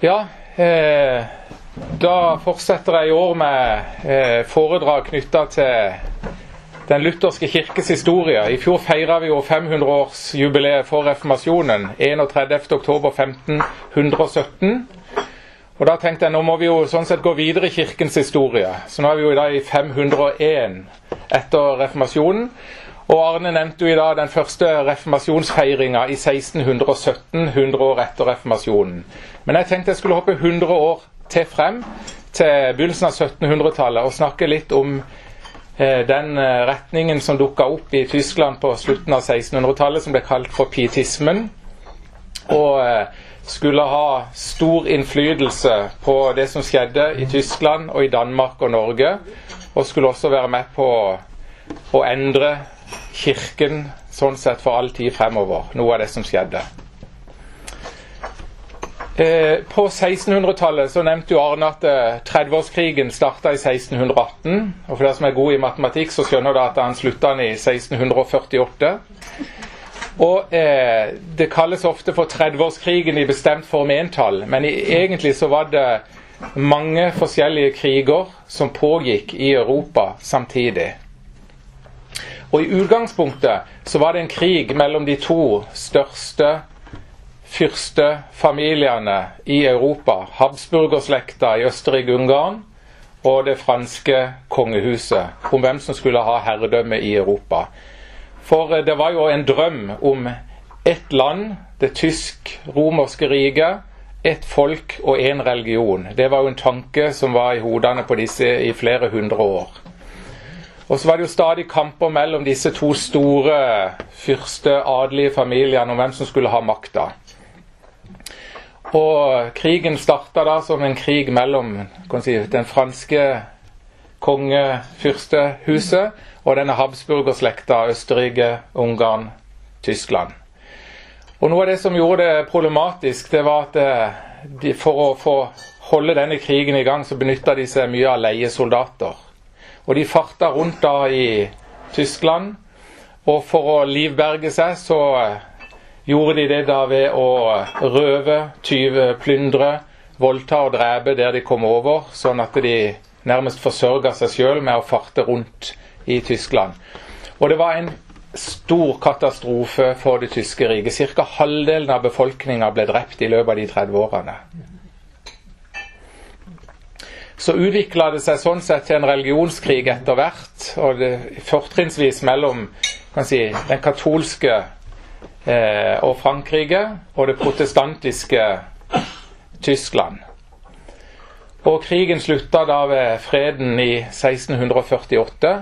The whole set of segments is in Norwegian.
Ja, eh, da fortsetter jeg i år med eh, foredrag knytta til den lutherske kirkes historie. I fjor feira vi jo 500-årsjubileet for reformasjonen. 31.10.1517. Og da tenkte jeg nå må vi jo sånn sett gå videre i kirkens historie. Så nå er vi jo i dag i 501 etter reformasjonen. Og Arne nevnte jo i dag den første reformasjonsfeiringa i 1617, 100 år etter reformasjonen. Men jeg tenkte jeg skulle hoppe 100 år til frem, til begynnelsen av 1700-tallet, og snakke litt om eh, den eh, retningen som dukka opp i Tyskland på slutten av 1600-tallet, som ble kalt for pietismen. Og eh, skulle ha stor innflytelse på det som skjedde i Tyskland og i Danmark og Norge. Og skulle også være med på å endre Kirken sånn sett for all tid fremover. Noe av det som skjedde. Eh, på 1600-tallet så nevnte jo Arne at eh, 30-årskrigen starta i 1618. Og for dere som er gode i matematikk, så skjønner dere at han slutta i 1648. Og eh, Det kalles ofte for 30-årskrigen i bestemt form entall, men i, egentlig så var det mange forskjellige kriger som pågikk i Europa samtidig. Og I utgangspunktet så var det en krig mellom de to største fyrstefamiliene i Europa. Habsburgerslekta i Østerrike-Ungarn og det franske kongehuset om hvem som skulle ha herredømme i Europa. For eh, det var jo en drøm om ett land, det tysk-romerske riket, ett folk og én religion. Det var jo en tanke som var i hodene på disse i flere hundre år. Og så var det jo stadig kamper mellom disse to store fyrste adelige familiene om hvem som skulle ha makta. Og krigen starta da som en krig mellom si, den franske kongefyrstehuset og denne Habsburgerslekta Østerrike, Ungarn, Tyskland. Og Noe av det som gjorde det problematisk, det var at eh, de, for å få holde denne krigen i gang, så benytta de seg mye av leiesoldater. Og de farta rundt da i Tyskland. Og for å livberge seg, så eh, gjorde de det da ved å røve, tyve, plyndre, voldta og drepe der de kom over, sånn at de nærmest forsørga seg sjøl med å farte rundt i Tyskland. Og det var en stor katastrofe for det tyske riket. Ca. halvdelen av befolkninga ble drept i løpet av de 30 årene. Så utvikla det seg sånn sett til en religionskrig etter hvert, og det, fortrinnsvis mellom si, den katolske eh, og Frankrike og det protestantiske Tyskland. Og Krigen slutta da ved freden i 1648.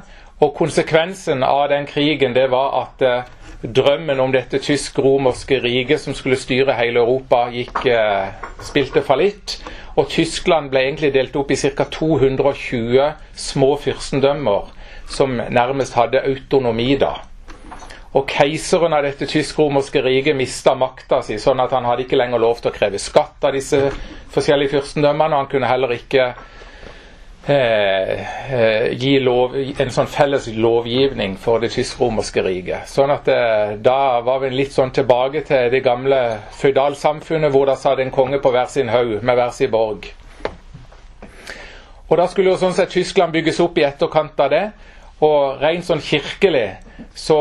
Og konsekvensen av den krigen det var at eh, drømmen om dette tysk-romerske riket som skulle styre hele Europa, gikk, eh, spilte fallitt. Og Tyskland ble egentlig delt opp i ca. 220 små fyrstendømmer som nærmest hadde autonomi da. Og keiseren av dette tysk-romerske riket mista makta si, sånn at han hadde ikke lenger lov til å kreve skatt av disse forskjellige fyrstendømmene. Han kunne heller ikke Eh, eh, gi lov, en sånn felles lovgivning for det tysk-romerske riket. Sånn at eh, Da var vi litt sånn tilbake til det gamle føydalsamfunnet hvor det satt en konge på hver sin haug med hver sin borg. Og Da skulle jo sånn sett Tyskland bygges opp i etterkant av det. Og rent sånn kirkelig så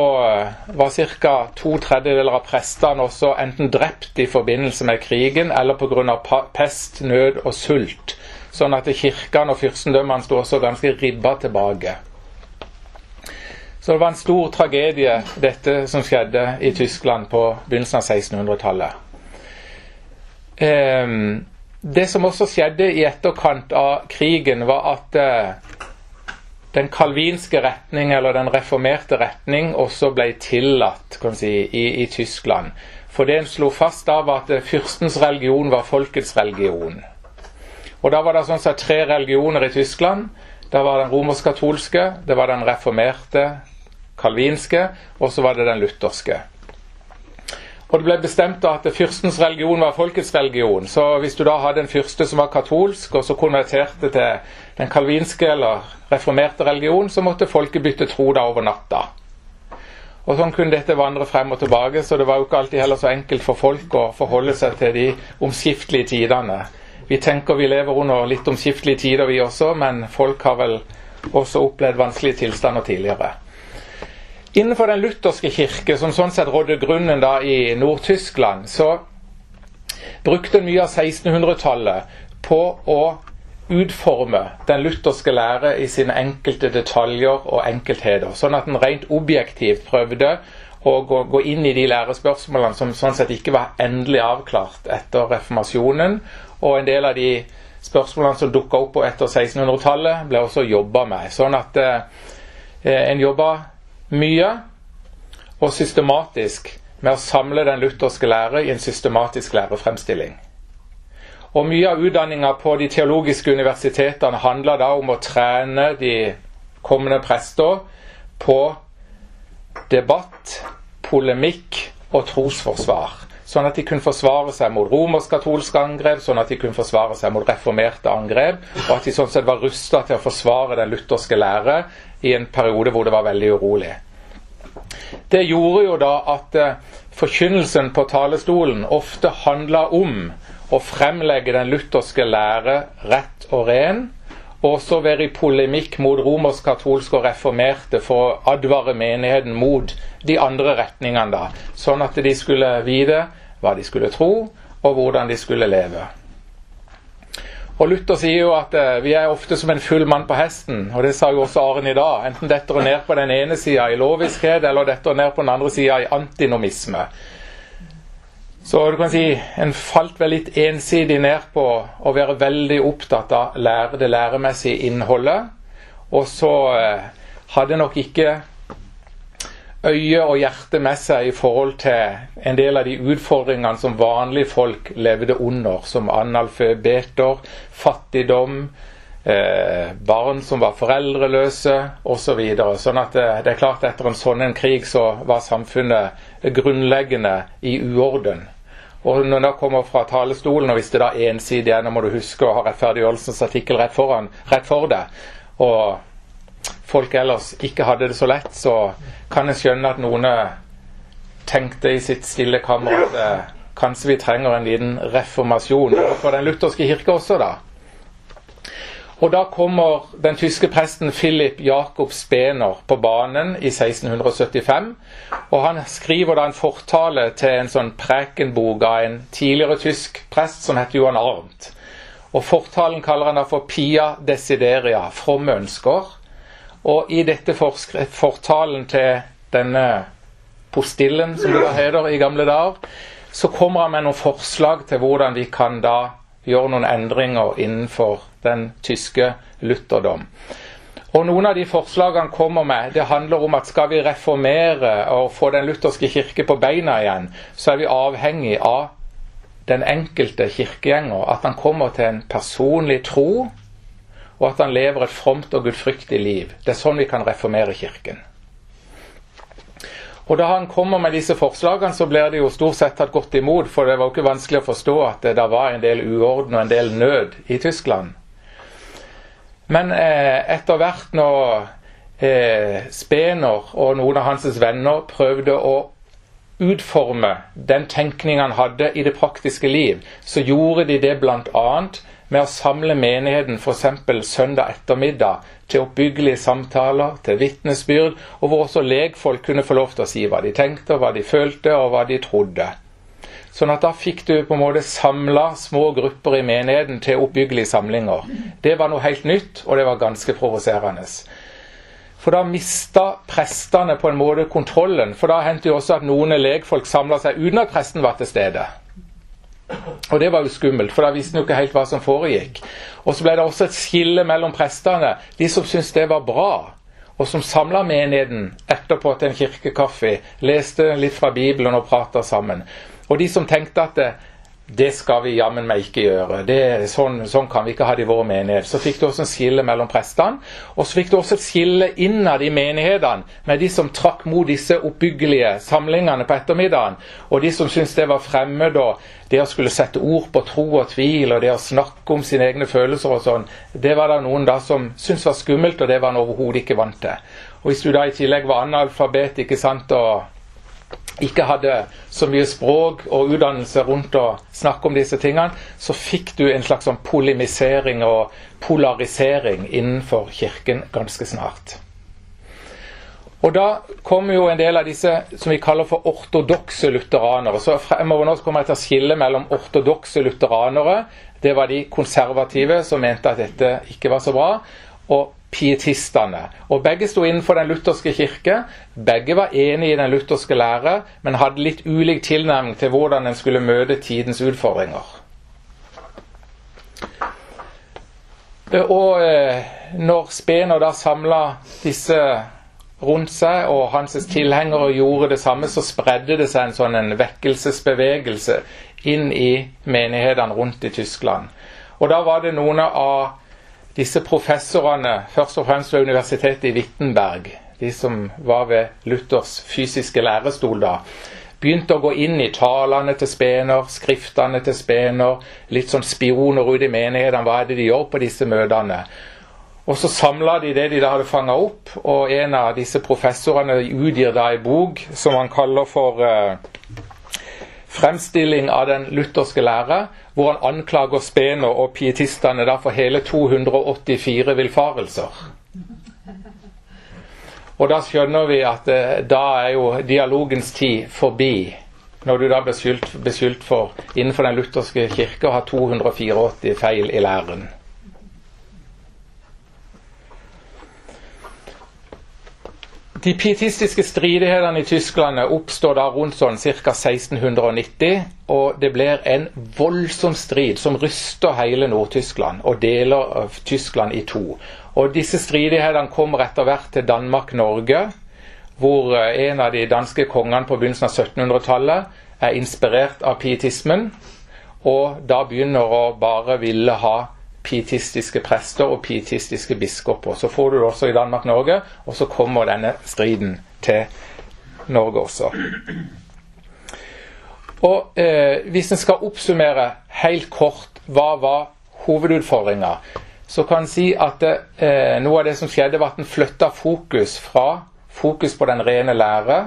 var ca. to tredjedeler av prestene også enten drept i forbindelse med krigen eller pga. pest, nød og sult. Sånn at kirkene og fyrstendømmene sto også ganske ribba tilbake. Så det var en stor tragedie, dette som skjedde i Tyskland på begynnelsen av 1600-tallet. Eh, det som også skjedde i etterkant av krigen, var at eh, den kalvinske retning, eller den reformerte retning, også ble tillatt si, i, i, Tyskland. For det en slo fast da, var at fyrstens religion var folkets religion. Og Da var det sånn sett tre religioner i Tyskland. Det var den romersk-katolske, det var den reformerte kalvinske, og så var det den lutherske. Og Det ble bestemt at fyrstens religion var folkets religion. Så hvis du da hadde en fyrste som var katolsk, og så konverterte til den kalvinske eller reformerte religion, så måtte folket bytte tro da over natta. Og Sånn kunne dette vandre frem og tilbake, så det var jo ikke alltid heller så enkelt for folk å forholde seg til de omskiftelige tidene Vi tenker vi lever under litt omskiftelige tider, vi også, men folk har vel også opplevd vanskelige tilstander tidligere. Innenfor den lutherske kirke, som sånn sett rådde grunnen da i Nord-Tyskland, så brukte mye av 1600-tallet på å utforme den lutherske lære i sine enkelte detaljer og enkeltheter, sånn at den rent objektivt prøvde å gå, inn i de lærespørsmålene som sånn sett ikke var endelig avklart etter reformasjonen. Og en del av de spørsmålene som dukka opp etter 1600-tallet, ble også jobba med. Sånn at eh, en jobba mye og systematisk med å samle den lutherske lære i en systematisk lærefremstilling. Og Mye av utdanninga på de teologiske universitetene handla da om å trene de kommende prester på debatt, polemikk og trosforsvar. Sånn at de kunne forsvare seg mot romersk-katolske angrep, sånn at de kunne forsvare seg mot reformerte angrep, og at de sånn sett var rusta til å forsvare den lutherske lære i en periode hvor det var veldig urolig. Det gjorde jo da at eh, forkynnelsen på talerstolen ofte handla om å fremlegge den lutherske lære rett og ren, og så være i polemikk mot romersk-katolske og reformerte for å advare menigheten mot de andre retningene, da, sånn at de skulle vite hva de skulle tro, og hvordan de skulle leve. Og Luther sier jo at eh, vi er ofte som en full mann på hesten, og det sa jo også Aren i dag. Enten detter ned på den ene sida i loviskhet, eller detter ned på den andre sida i antinomisme. Så du kan si en falt vel litt ensidig ned på å være veldig opptatt av lære, det læremessige innholdet. Og så eh, hadde nok ikke øye og hjerte med seg i forhold til en del av de utfordringene som vanlige folk levde under, som analfabeter, fattigdom, eh, barn som var foreldreløse osv. Så sånn at det, eh, det er klart etter en sånn en krig så var samfunnet grunnleggende i uorden. Og når det kommer fra talerstolen, og hvis det da er ensidig er, nå må du huske å ha rettferdiggjørelsens artikkel rett, foran, rett for deg, og folk ellers ikke hadde det så lett, så kan jeg skjønne at noen tenkte i sitt stille kammer at eh, kanskje vi trenger en liten reformasjon for den lutherske kirke også, da. Og da kommer den tyske presten Philip Jakob Spener på banen i 1675. Og han skriver da en fortale til en sånn prekenbok av en tidligere tysk prest som heter Johan Arnt. Og Fortalen kaller han da for Pia desideria, fromme ønsker. Og i dette fortalen til denne postillen, som det da heter i gamle dager, så kommer han med noen forslag til hvordan vi kan da gjøre noen endringer innenfor den tyske lutherdom. Og Noen av de forslagene kommer med, det handler om at skal vi reformere og få den lutherske kirke på beina igjen, så er vi avhengig av den enkelte kirkegjenger. At han kommer til en personlig tro, og at han lever et fromt og gudfryktig liv. Det er sånn vi kan reformere Kirken. Og Da han kommer med disse forslagene, så blir det jo stort sett tatt godt imot. For det var jo ikke vanskelig å forstå at det da var en del uorden og en del nød i Tyskland. Men eh, etter hvert når eh, Spener og noen av hans venner prøvde å utforme den tenkningen han hadde i det praktiske liv, så gjorde de det bl.a. med å samle menigheten f.eks. søndag ettermiddag til oppbyggelige samtaler, til vitnesbyrd, og hvor også legfolk kunne få lov til å si hva de tenkte, hva de følte, og hva de trodde. Sånn at da fikk du på en måte samla små grupper i menigheten til oppbyggelige samlinger. Det var noe helt nytt, og det var ganske provoserende. For da mista prestene på en måte kontrollen. For da hendte jo også at noen legfolk samla seg uten at presten var til stede. Og det var jo skummelt, for da visste en jo ikke helt hva som foregikk. Og så ble det også et skille mellom prestene. De som syntes det var bra, og som samla menigheten etterpå til en kirkekaffe, leste litt fra Bibelen og prata sammen. Og de som tenkte at det, skal vi jammen meg ikke gjøre. Det, sånn, sånn, kan vi ikke ha det i vår menighet. Så fikk du også en skille mellom prestene. Og så fikk du også et skille innad i menighetene med de som trakk mot disse oppbyggelige samlingene på ettermiddagen, og de som syntes det var fremmed, og det å skulle sette ord på tro og tvil, og det å snakke om sine egne følelser og sånn, det var det noen da som syntes var skummelt, og det var han overhodet ikke vant til. Og hvis du da i tillegg var analfabet, ikke sant, og ikke hadde så mye språk og utdannelse rundt å snakke om disse tingene, så fikk du en slags sånn polemisering og polarisering innenfor kirken ganske snart. Og da kommer jo en del av disse som vi kaller for ortodokse lutheranere. Så fremover nå kommer jeg til å skille mellom ortodokse lutheranere, det var de konservative som mente at dette ikke var så bra, og pietistene. Og Begge sto innenfor den lutherske kirke. Begge var enige i den lutherske lære, men hadde litt ulik tilnærming til hvordan en skulle møte tidens utfordringer. Og eh, når Spener da samla disse rundt seg, og hans tilhengere gjorde det samme, så spredde det seg en sånn en vekkelsesbevegelse inn i menighetene rundt i Tyskland. Og da var det noen av disse professorene, først og fremst ved universitetet i Wittenberg, de som var ved Luthers fysiske lærestol da, begynte å gå inn i talene til Spener, skriftene til Spener, litt sånn spioner ut i menighetene. Hva er det de gjør på disse møtene? Og så samla de det de da hadde fanga opp, og en av disse professorene utgir da ei bok som han kaller for uh, 'Fremstilling av den lutherske lære', hvor han anklager Spener og pietistene for hele 284 villfarelser. Og da skjønner vi at eh, da er jo dialogens tid forbi. Når du da blir beskyldt for innenfor den lutherske kirke å ha 284 feil i læren. De pietistiske stridighetene i Tyskland oppstår da rundt sånn ca. 1690, og det blir en voldsom strid som ryster hele Nord-Tyskland og deler Tyskland i to. Og Disse stridighetene kommer etter hvert til Danmark-Norge, hvor eh, en av de danske kongene på begynnelsen av 1700-tallet er inspirert av pietismen, og da begynner å bare ville ha pietistiske prester og pietistiske biskoper. Så får du det også i Danmark-Norge, og så kommer denne striden til Norge også. Og eh, Hvis en skal oppsummere helt kort hva var hovedutfordringa, så kan en si at eh, noe av det som skjedde, var at en flytta fokus fra fokus på den rene lære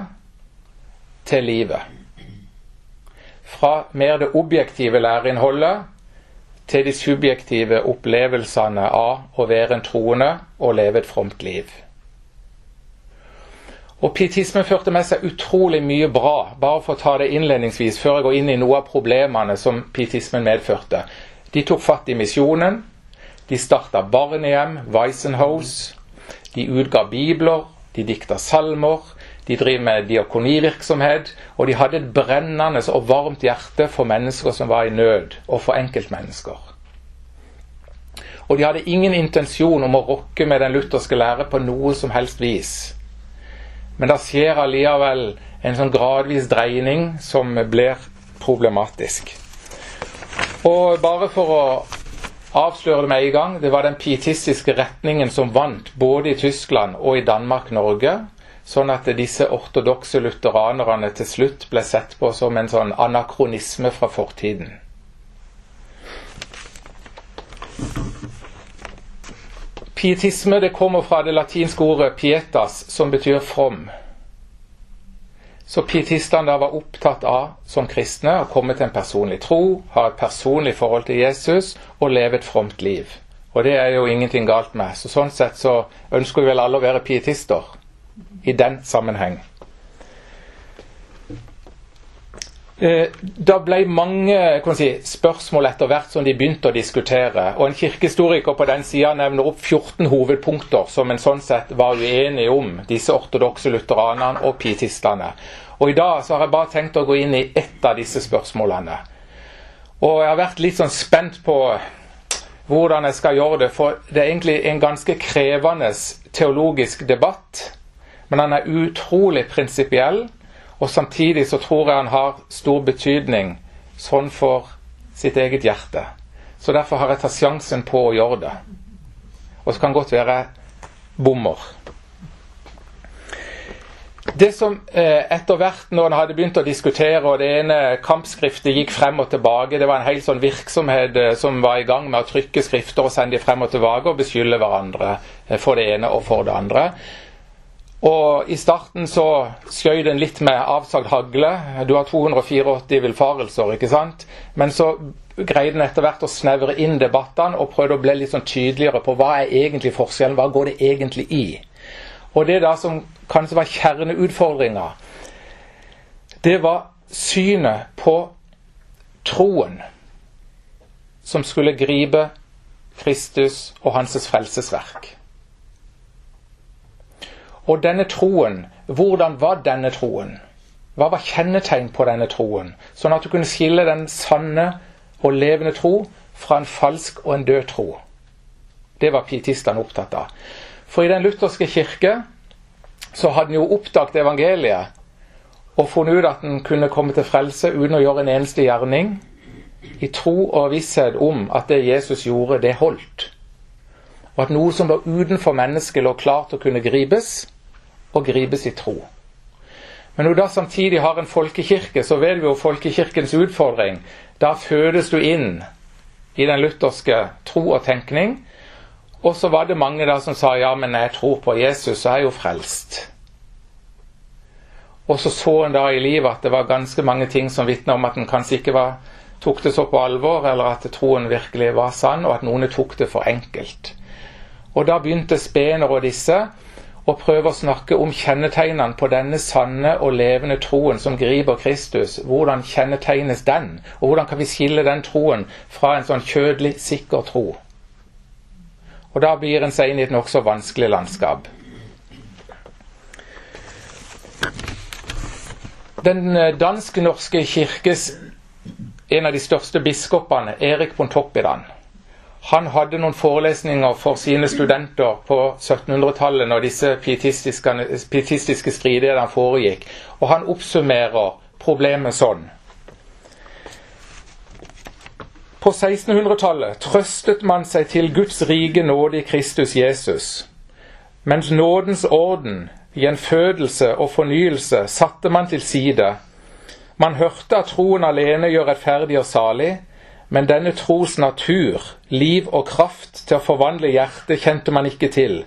til livet. Fra mer det objektive læreinnholdet til de subjektive opplevelsene av å være en troende og leve et fromt liv. Og Pietismen førte med seg utrolig mye bra, bare for å ta det innledningsvis, før jeg går inn i noe av problemene som pietismen medførte. De tok fatt i misjonen, de starta barnehjem, Weissenhaus, de utga bibler, de dikta salmer, de driver med diakonivirksomhet, og de hadde et brennende og varmt hjerte for mennesker som var i nød, og for enkeltmennesker. Og de hadde ingen intensjon om å rokke med den lutherske lære på noe som helst vis. Men det skjer allikevel en sånn gradvis dreining som blir problematisk. Og bare for å avsløre det med en gang, det var den pietistiske retningen som vant både i Tyskland og i Danmark-Norge Sånn at disse ortodokse lutheranerne til slutt ble sett på som en sånn anakronisme fra fortiden. Pietisme det kommer fra det latinske ordet 'pietas', som betyr from. Så pietistene da var opptatt av som kristne å komme til en personlig tro, ha et personlig forhold til Jesus og leve et fromt liv. Og det er jo ingenting galt med. Så Sånn sett så ønsker vi vel alle å være pietister i den sammenheng. Da ble mange si, spørsmål etter hvert som de begynte å diskutere. og En kirkehistoriker på den sida nevner opp 14 hovedpunkter som en sånn sett var uenig om, disse ortodokse lutheranerne og pietistene. Og I dag så har jeg bare tenkt å gå inn i ett av disse spørsmålene. Og Jeg har vært litt sånn spent på hvordan jeg skal gjøre det, for det er egentlig en ganske krevende teologisk debatt. Men han er utrolig prinsipiell, og samtidig så tror jeg han har stor betydning sånn for sitt eget hjerte. Så derfor har jeg tatt sjansen på å gjøre det. Og så kan godt være bommer. Det som eh, etter hvert, når en hadde begynt å diskutere, og det ene kampskriftet gikk frem og tilbake Det var en hel sånn virksomhet eh, som var i gang med å trykke skrifter og sende dem frem og tilbake og beskylde hverandre eh, for det ene og for det andre. Og I starten så skjøt den litt med avsagd hagle. Du har 284 villfarelser, ikke sant? Men så greide den etter hvert å snevre inn debattene og prøvde å bli litt sånn tydeligere på hva er egentlig forskjellen, hva går det egentlig i? Og det da som kanskje var kjerneutfordringa, det var synet på troen som skulle gripe Kristus og hans frelsesverk. Og denne troen, hvordan var denne troen? Hva var kjennetegn på denne troen? Sånn at du kunne skille den sanne og levende tro fra en falsk og en død tro. Det var pietistene opptatt av. For i den lutherske kirke så hadde en jo oppdaget evangeliet og funnet ut at en kunne komme til frelse uten å gjøre en eneste gjerning, i tro og visshet om at det Jesus gjorde, det holdt. Og at noe som var utenfor mennesket, lå klart å kunne gripes, og gripes i tro. Men når du da samtidig har en folkekirke, så vet vi jo folkekirkens utfordring. Da fødes du inn i den lutherske tro og tenkning. Og så var det mange da som sa ja, men jeg tror på Jesus, så er jeg jo frelst. Og så så en da i livet at det var ganske mange ting som vitna om at en kanskje ikke var, tok det så på alvor, eller at troen virkelig var sann, og at noen tok det for enkelt. Og da begynte Spener og disse og prøve å snakke om kjennetegnene på denne sanne og levende troen som griper Kristus. Hvordan kjennetegnes den, og hvordan kan vi skille den troen fra en sånn kjødelig, sikker tro? Og Da blir en seg inn i et nokså vanskelig landskap. Den eh, dansk-norske kirkes en av de største biskopene, Erik Pontoppidan, han hadde noen forelesninger for sine studenter på 1700-tallet når disse pietistiske, pietistiske stridighetene foregikk, og han oppsummerer problemet sånn. På 1600-tallet trøstet man seg til Guds rike nåde i Kristus Jesus, mens nådens orden, gjenfødelse og fornyelse satte man til side. Man hørte at troen alene gjør rettferdig og salig, men denne tros natur, liv og kraft til å forvandle hjertet kjente man ikke til.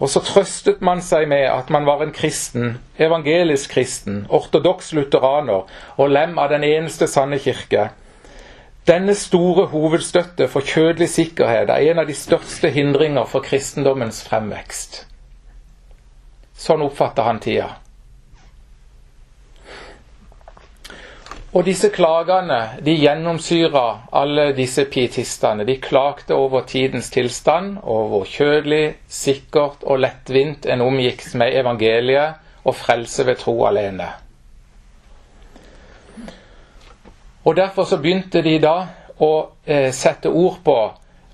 Og så trøstet man seg med at man var en kristen, evangelisk kristen, ortodoks lutheraner og lem av den eneste sanne kirke. Denne store hovedstøtte for kjødelig sikkerhet er en av de største hindringer for kristendommens fremvekst. Sånn oppfatter han tida. Og disse klagene de gjennomsyra alle disse pietistene. De klagde over tidens tilstand, og hvor kjødelig, sikkert og lettvint en omgikk med evangeliet og frelse ved tro alene. Og Derfor så begynte de da å eh, sette ord på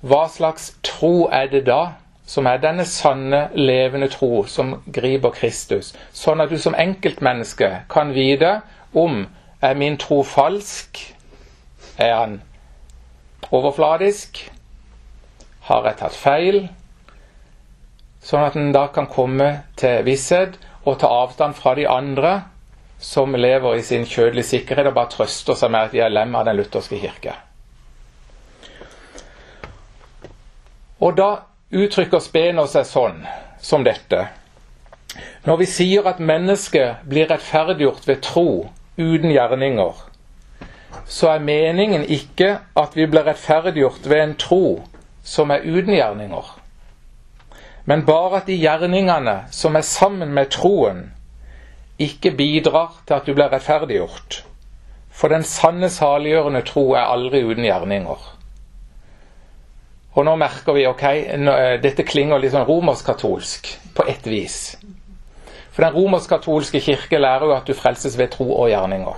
hva slags tro er det da som er denne sanne, levende tro som griper Kristus, sånn at du som enkeltmenneske kan vite om er min tro falsk? Er han overfladisk? Har jeg tatt feil? Sånn at en da kan komme til visshet og ta avstand fra de andre som lever i sin kjødelige sikkerhet og bare trøster seg med at de er lem av den lutherske kirke. Og da uttrykker Spener seg sånn som dette. Når vi sier at mennesket blir rettferdiggjort ved tro uten gjerninger, så er meningen ikke at vi blir rettferdiggjort ved en tro som er uten gjerninger, men bare at de gjerningene som er sammen med troen, ikke bidrar til at du blir rettferdiggjort. For den sanne saliggjørende tro er aldri uten gjerninger. Og nå merker vi ok, eh, dette klinger litt sånn romersk-katolsk på ett vis. For den romersk-katolske kirke lærer jo at du frelses ved tro og gjerninger.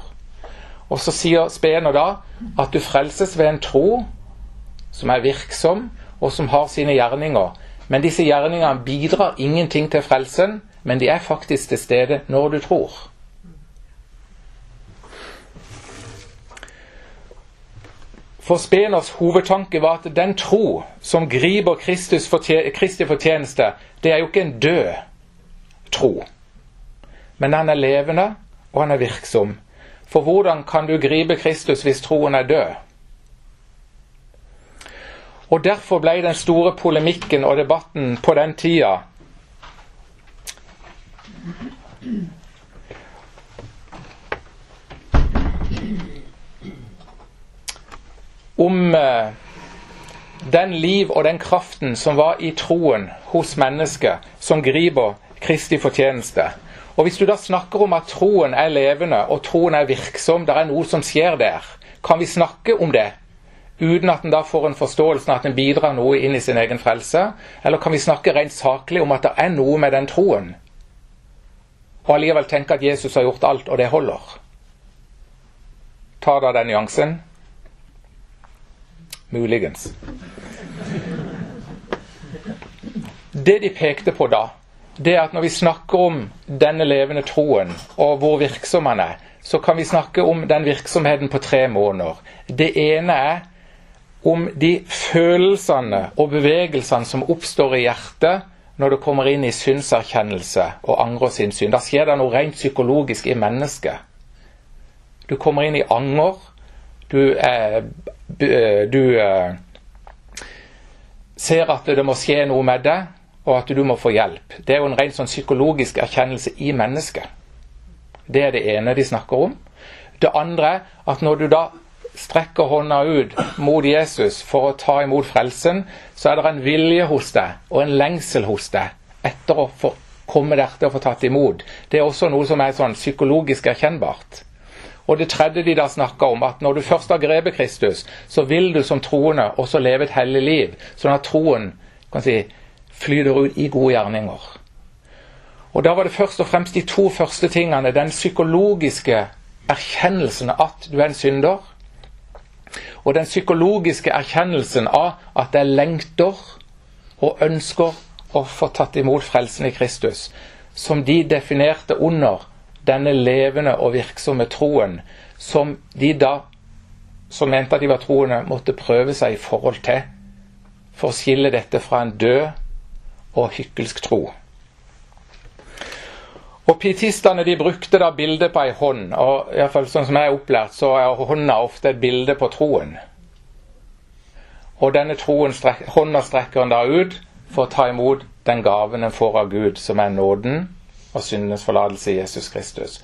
Og så sier Spener da at du frelses ved en tro som er virksom, og som har sine gjerninger. Men disse gjerningene bidrar ingenting til frelsen, men de er faktisk til stede når du tror. For Speners hovedtanke var at den tro som griper Kristus fortje Kristi fortjeneste, det er jo ikke en død tro men han er levende, og han er virksom. For hvordan kan du gripe Kristus hvis troen er død? Og Derfor ble den store polemikken og debatten på den tida om eh, den liv og den kraften som var i troen hos mennesket som griper Kristi fortjeneste. Og Hvis du da snakker om at troen er levende og troen er virksom, det er noe som skjer der, kan vi snakke om det uten at en da får en forståelse av at en bidrar noe inn i sin egen frelse? Eller kan vi snakke rent saklig om at det er noe med den troen, og allikevel tenke at Jesus har gjort alt, og det holder? Ta da den nyansen. Muligens. Det de pekte på da, det er at når vi snakker om denne levende troen, og hvor virksom han er, så kan vi snakke om den virksomheten på tre måneder. Det ene er om de følelsene og bevegelsene som oppstår i hjertet når det kommer inn i synserkjennelse og angrer sin synd. Da skjer det noe rent psykologisk i mennesket. Du kommer inn i anger. Du, eh, du eh, ser at det må skje noe med deg, og at du må få hjelp. Det er jo en ren sånn psykologisk erkjennelse i mennesket. Det er det ene de snakker om. Det andre at når du da strekker hånda ut mot Jesus for å ta imot frelsen, så er det en vilje hos deg og en lengsel hos deg etter å få komme der til å få tatt imot. Det er også noe som er sånn psykologisk erkjennbart. Og det tredje de da snakker om, at når du først har grepet Kristus, så vil du som troende også leve et hellig liv, sånn at troen kan si, flyter ut i gode gjerninger. Og Da var det først og fremst de to første tingene. Den psykologiske erkjennelsen at du er en synder, og den psykologiske erkjennelsen av at jeg lengter og ønsker å få tatt imot frelsen i Kristus, som de definerte under denne levende og virksomme troen, som de da, som mente at de var troende, måtte prøve seg i forhold til, for å skille dette fra en død og hykkelsk tro. Og Pietistene de brukte da bildet på ei hånd. og i fall Sånn som jeg er opplært, så er hånda ofte et bilde på troen. Og denne troen strek, hånda strekker en da ut for å ta imot den gaven en får av Gud, som er nåden og syndenes forlatelse i Jesus Kristus.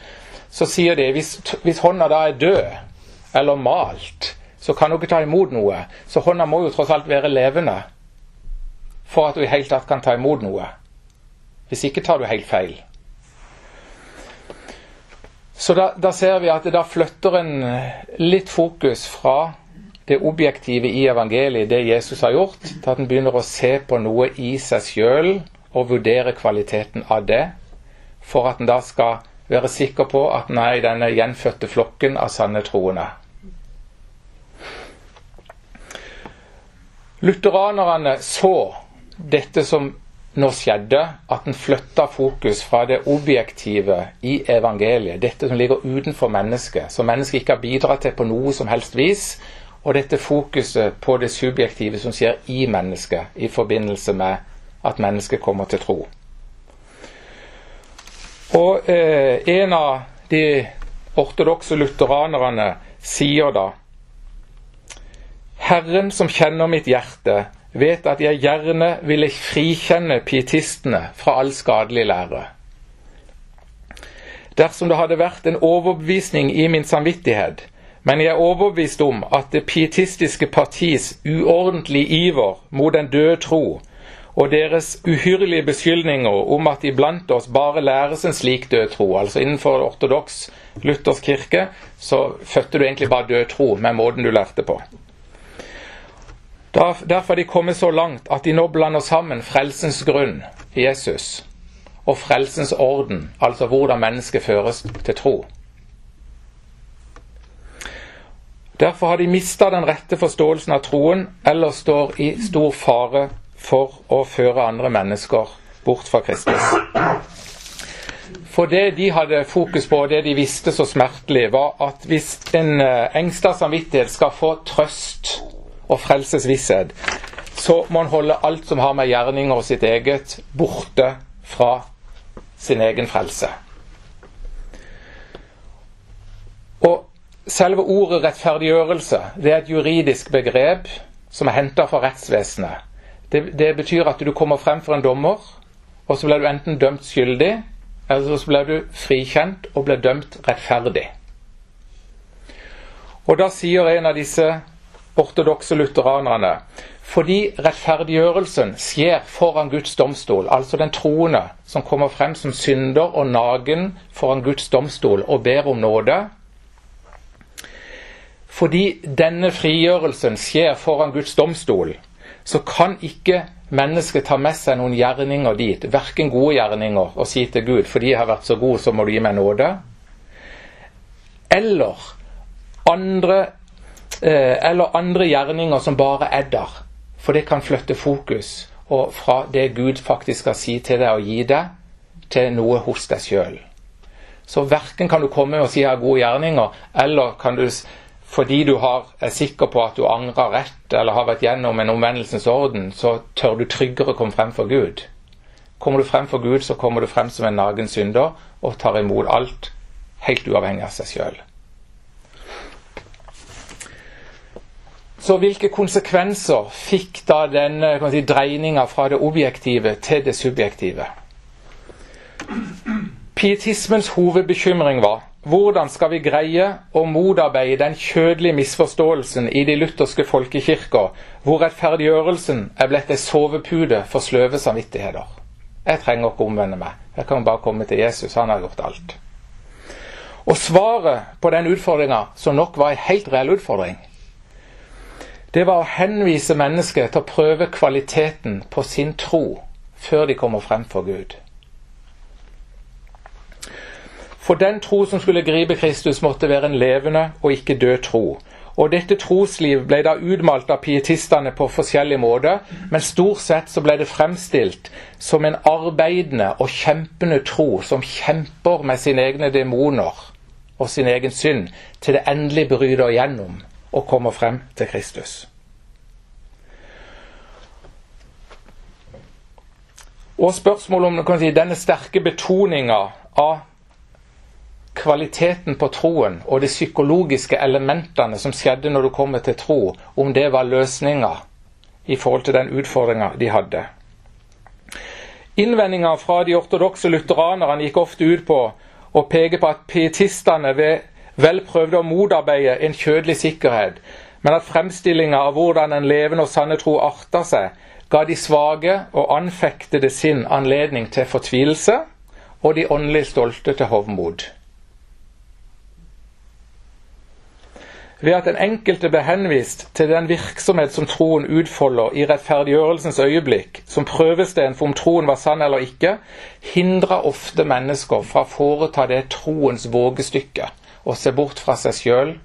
Så sier de hvis, hvis hånda da er død eller malt, så kan hun ikke ta imot noe. Så hånda må jo tross alt være levende for at du i hele tatt kan ta imot noe. Hvis ikke tar du helt feil. Så da, da, ser vi at da flytter en litt fokus fra det objektive i evangeliet, det Jesus har gjort, til at en begynner å se på noe i seg sjøl og vurdere kvaliteten av det, for at en da skal være sikker på at en er i denne gjenfødte flokken av sanne troende. Lutheranerne så dette som nå skjedde, at en flytta fokus fra det objektive i evangeliet, dette som ligger utenfor mennesket, som mennesket ikke har bidratt til på noe som helst vis, og dette fokuset på det subjektive som skjer i mennesket i forbindelse med at mennesket kommer til tro. Og eh, En av de ortodokse lutheranerne sier da Herren som kjenner mitt hjerte, vet at jeg gjerne ville frikjenne pietistene fra all skadelig lære. Dersom det hadde vært en overbevisning i min samvittighet, men jeg er overbevist om at det pietistiske partis uordentlige iver mot den døde tro og deres uhyrlige beskyldninger om at iblant oss bare læres en slik død tro, altså innenfor ortodoks luthersk kirke, så fødte du egentlig bare død tro med måten du lærte på. Derfor er de kommet så langt at de nå blander sammen frelsens grunn, Jesus, og frelsens orden, altså hvordan mennesket føres til tro. Derfor har de mista den rette forståelsen av troen, eller står i stor fare for å føre andre mennesker bort fra Kristus. For det de hadde fokus på, og det de visste så smertelig, var at hvis en eh, engsta samvittighet skal få trøst og frelsesvisshet, så må han holde alt som har med gjerninger og sitt eget, borte fra sin egen frelse. Og Selve ordet rettferdiggjørelse det er et juridisk begrep som er henta fra rettsvesenet. Det, det, betyr at du kommer frem for en dommer, og så blir du enten dømt skyldig, eller så blir du frikjent og blir dømt rettferdig. Og da sier en av disse ortodokse lutheranerne fordi rettferdiggjørelsen skjer foran Guds domstol, altså den troende som kommer frem som synder og nagen foran Guds domstol og ber om nåde. Fordi denne frigjørelsen skjer foran Guds domstol, så kan ikke mennesket ta med seg noen gjerninger dit, verken gode gjerninger, og si til Gud fordi jeg har vært så god, så må du gi meg nåde. Eller andre, eller andre gjerninger som bare er der. For det kan flytte fokus og fra det Gud faktisk skal si til deg og gi deg, til noe hos deg sjøl. Så verken kan du komme og si jeg har gode gjerninger, eller kan du fordi du har, er sikker på at du angrer rett eller har vært gjennom en omvendelsens orden, så tør du tryggere komme frem for Gud. Kommer du frem for Gud, så kommer du frem som en nagen synder og tar imot alt, helt uavhengig av seg sjøl. Så hvilke konsekvenser fikk da denne si, dreininga fra det objektive til det subjektive? Pietismens hovedbekymring var hvordan skal vi greie å motarbeide den kjødelige misforståelsen i de lutherske folkekirker, hvor rettferdiggjørelsen er blitt ei sovepute for sløve samvittigheter? Jeg trenger ikke omvende meg. Jeg kan bare komme til Jesus. Han har gjort alt. Og svaret på den utfordringa, som nok var en helt reell utfordring, det var å henvise mennesket til å prøve kvaliteten på sin tro før de kommer frem for Gud. For den tro som skulle gripe Kristus, måtte være en levende og ikke død tro. Og dette trosliv ble da utmalt av pietistene på forskjellig måte, men stort sett så ble det fremstilt som en arbeidende og kjempende tro som kjemper med sine egne demoner og sin egen synd til det endelig bryter igjennom og kommer frem til Kristus. Og spørsmålet om si, denne sterke betoninga av kvaliteten på troen og de psykologiske elementene som skjedde når du kommer til tro, om det var løsninga i forhold til den utfordringa de hadde. Innvendinga fra de ortodokse lutheranerne gikk ofte ut på å peke på at pietistene vel prøvde å motarbeide en kjødelig sikkerhet, men at fremstillinga av hvordan en levende og sanne tro arta seg, ga de svake og anfektede sin anledning til fortvilelse og de åndelig stolte til hovmod. Ved at den enkelte ble henvist til den virksomhet som troen utfolder i rettferdiggjørelsens øyeblikk, som prøvestein for om troen var sann eller ikke, hindra ofte mennesker fra å foreta det troens vågestykke og se bort fra seg sjøl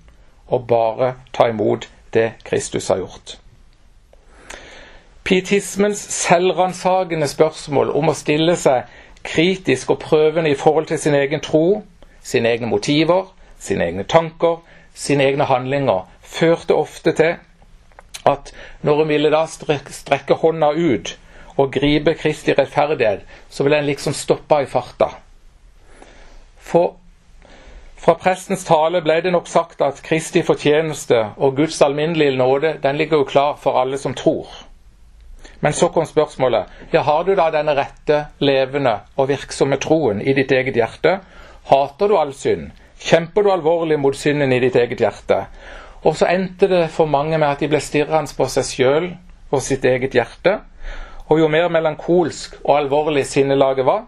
og bare ta imot det Kristus har gjort. Pietismens selvransakende spørsmål om å stille seg kritisk og prøvende i forhold til sin egen tro, sine egne motiver, sine egne tanker, sine egne handlinger, førte ofte til at når en ville da strekke hånda ut og gripe Kristi rettferdighet, så ville en liksom stoppe i farta. For fra prestens tale ble det nok sagt at Kristi fortjeneste og Guds alminnelige nåde den ligger jo klar for alle som tror. Men så kom spørsmålet ja, har du da denne rette, levende og virksomme troen i ditt eget hjerte? Hater du all synd? kjemper du alvorlig mot synden i ditt eget hjerte. Og så endte det for mange med at de ble stirrende på seg sjøl og sitt eget hjerte. Og jo mer melankolsk og alvorlig sinnelaget var,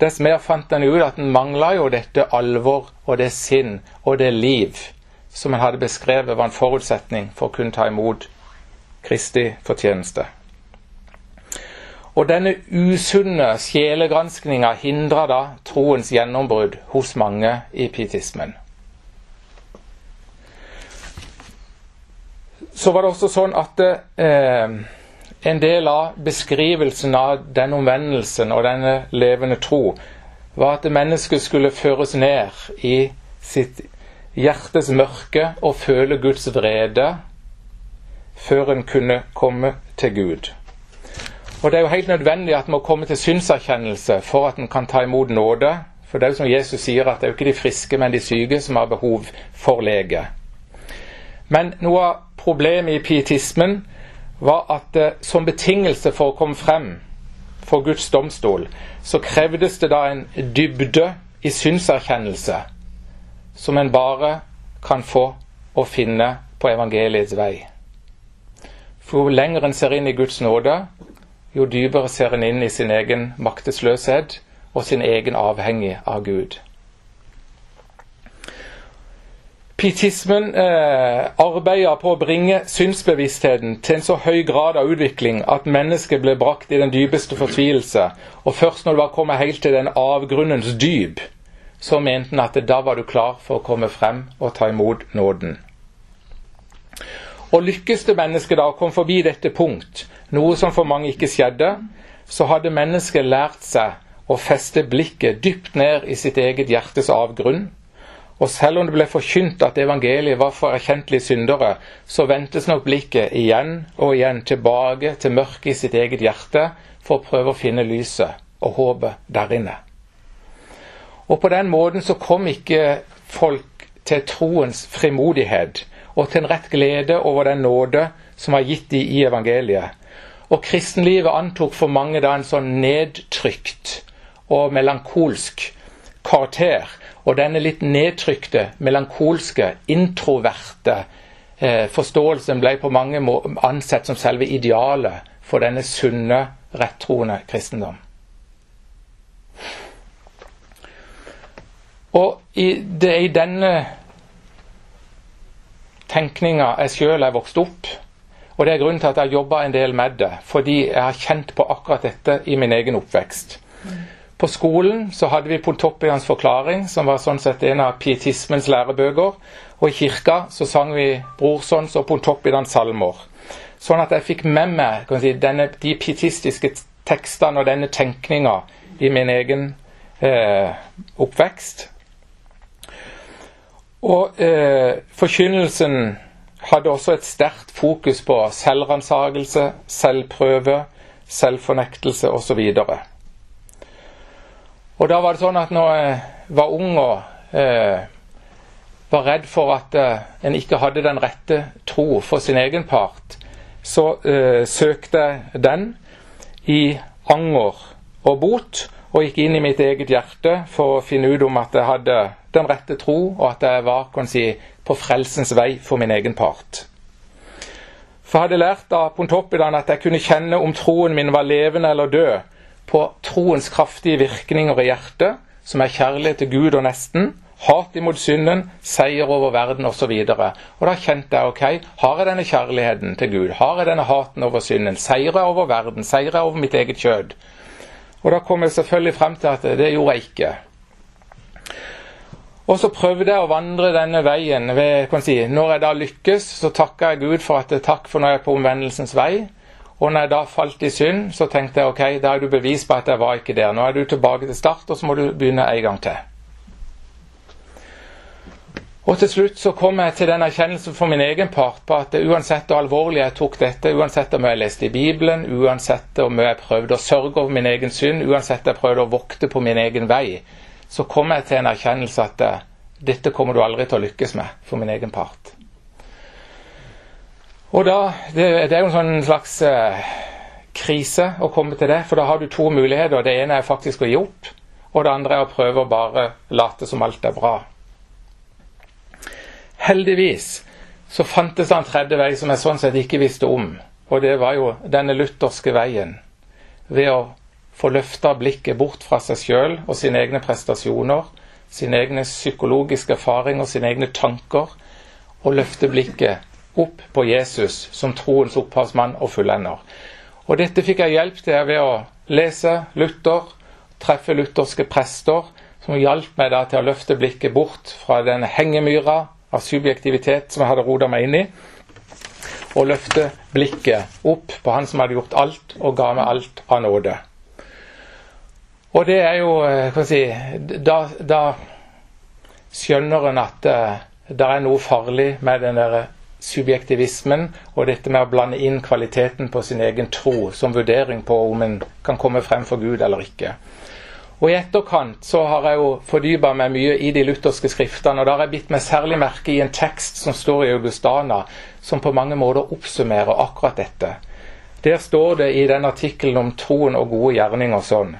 dess mer fant en ut at en mangla jo dette alvor og det sinn og det liv som en hadde beskrevet var en forutsetning for å kunne ta imot Kristi fortjeneste. Og denne usunne sjelegranskninga hindra da troens gjennombrudd hos mange i pietismen. Så var det også sånn at eh, en del av beskrivelsen av den omvendelsen og denne levende tro var at mennesket skulle føres ned i sitt hjertes mørke og føle Guds vrede før en kunne komme til Gud. Og Det er jo helt nødvendig at en må komme til synserkjennelse for at en kan ta imot nåde. For det er jo som Jesus sier, at det er jo ikke de friske, men de syke som har behov for lege. Men noe av problemet i pietismen var at eh, som betingelse for å komme frem for Guds domstol, så krevdes det da en dybde i synserkjennelse som en bare kan få å finne på evangeliets vei. For jo lenger en ser inn i Guds nåde, jo dypere ser en inn i sin egen maktesløshet og sin egen avhengig av Gud. Pietismen eh, arbeider på å bringe synsbevisstheten til en så høy grad av utvikling at mennesket ble brakt i den dypeste fortvilelse. Og først når du var kommet helt til den avgrunnens dyp, så mente han at da var du klar for å komme frem og ta imot nåden. Og lykkes det mennesket da å komme forbi dette punkt, noe som for mange ikke skjedde, så hadde mennesket lært seg å feste blikket dypt ned i sitt eget hjertes avgrunn og selv om det ble forkynt at evangeliet var for erkjentlige syndere, så ventes nok blikket igjen og igjen tilbake til mørket i sitt eget hjerte for å prøve å finne lyset og håpet der inne. Og på den måten så kom ikke folk til troens frimodighet og til en rett glede over den nåde som var gitt dem i evangeliet. Og kristenlivet antok for mange da en sånn nedtrykt og melankolsk karakter og denne litt nedtrykte, melankolske, introverte eh, forståelsen ble på mange ansett som selve idealet for denne sunne, rettroende kristendom. Og i, det er i denne tenkninga jeg sjøl er vokst opp. Og det er grunnen til at jeg har jobba en del med det, fordi jeg har kjent på akkurat dette i min egen oppvekst. På skolen så hadde vi Pontoppians forklaring, som var sånn sett en av pietismens lærebøker. Og i kirka så sang vi Brorsons og Pontoppidans salmer. Sånn at jeg fikk med meg si, denne, de pietistiske tekstene og denne tenkninga i min egen eh, oppvekst. Og eh, forkynnelsen hadde også et sterkt fokus på selvransakelse, selvprøve, selvfornektelse osv. Og da var det sånn at når jeg var ung og eh, var redd for at eh, en ikke hadde den rette tro for sin egen part, så eh, søkte jeg den i anger og bot, og gikk inn i mitt eget hjerte for å finne ut om at jeg hadde den rette tro, og at jeg var kan si, på frelsens vei for min egen part. For jeg hadde lært av Pontoppidan at jeg kunne kjenne om troen min var levende eller død, på troens kraftige virkninger i hjertet, som er kjærlighet til Gud og nesten, hat imot synden, seier over verden osv. Og, og da kjente jeg ok, har jeg denne kjærligheten til Gud, har jeg denne haten over synden, seier jeg over verden, seier jeg over mitt eget kjød? Og da kom jeg selvfølgelig frem til at det gjorde jeg ikke. Og så prøvde jeg å vandre denne veien. Ved, si, når jeg da lykkes, så takker jeg Gud for at takk for når jeg er på omvendelsens vei. Og når jeg da falt i synd, så tenkte jeg ok, da er du bevis på at jeg var ikke der. Nå er du tilbake til start, og så må du begynne en gang til. Og til slutt så kom jeg til den erkjennelsen for min egen part på at uansett hvor alvorlig jeg tok dette, uansett om jeg leste i Bibelen, uansett om jeg prøvde å sørge over min egen synd, uansett om jeg prøvde å vokte på min egen vei, så kom jeg til en erkjennelse at eh, dette kommer du aldri til å lykkes med for min egen part. Og da, det, det er jo en sånn slags eh, krise å komme til det, for da har du to muligheter. Det ene er faktisk å gi opp, og det andre er å prøve å bare late som alt er bra. Heldigvis så fantes det en tredje vei som jeg sånn sett ikke visste om, og det var jo denne lutherske veien. Ved å få løfta blikket bort fra seg sjøl og sine egne prestasjoner, sine egne psykologiske erfaringer, sine egne tanker, og løfte blikket opp på Jesus som troens opphavsmann og fullender. Og Dette fikk jeg hjelp til ved å lese Luther, treffe lutherske prester, som hjalp meg da til å løfte blikket bort fra den hengemyra av subjektivitet som jeg hadde roda meg inn i, og løfte blikket opp på Han som hadde gjort alt og ga meg alt av nåde. Og det er jo eh, kan si, Da, da skjønner en at uh, det er noe farlig med den der subjektivismen og dette med å blande inn kvaliteten på sin egen tro som vurdering på om en kan komme frem for Gud eller ikke. Og I etterkant så har jeg jo fordypa meg mye i de lutherske skriftene. og Da har jeg bitt meg særlig merke i en tekst som står i Augustana, som på mange måter oppsummerer akkurat dette. Der står det i den artikkelen om troen og gode gjerninger sånn.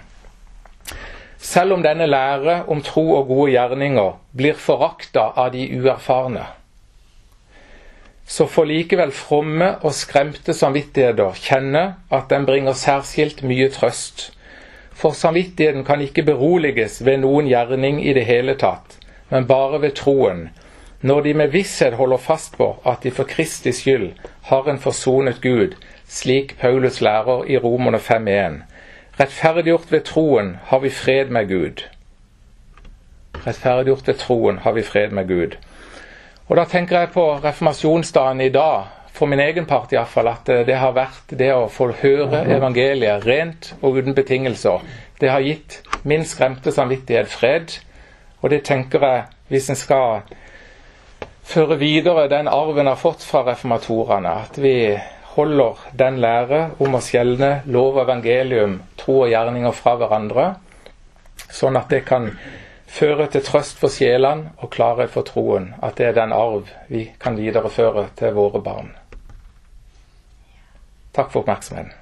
Selv om denne lære om tro og gode gjerninger blir forakta av de uerfarne, så får likevel fromme og skremte samvittigheter kjenne at den bringer særskilt mye trøst. For samvittigheten kan ikke beroliges ved noen gjerning i det hele tatt, men bare ved troen, når de med visshet holder fast på at de for Kristi skyld har en forsonet Gud, slik Paulus lærer i Romerne 5.1. Rettferdiggjort ved troen har vi fred med Gud. Rettferdiggjort ved troen har vi fred med Gud. Og Da tenker jeg på reformasjonsdagen i dag, for min egen part iallfall, at det har vært det å få høre evangeliet rent og uten betingelser. Det har gitt min skremte samvittighet fred. Og det tenker jeg, hvis en skal føre videre den arven har fått fra reformatorene, at vi holder den lære om å skjelne lov og evangelium, tro og gjerninger fra hverandre, sånn at det kan føre til trøst for sjelene og klarhet for troen. At det er den arv vi kan videreføre til våre barn. Takk for oppmerksomheten.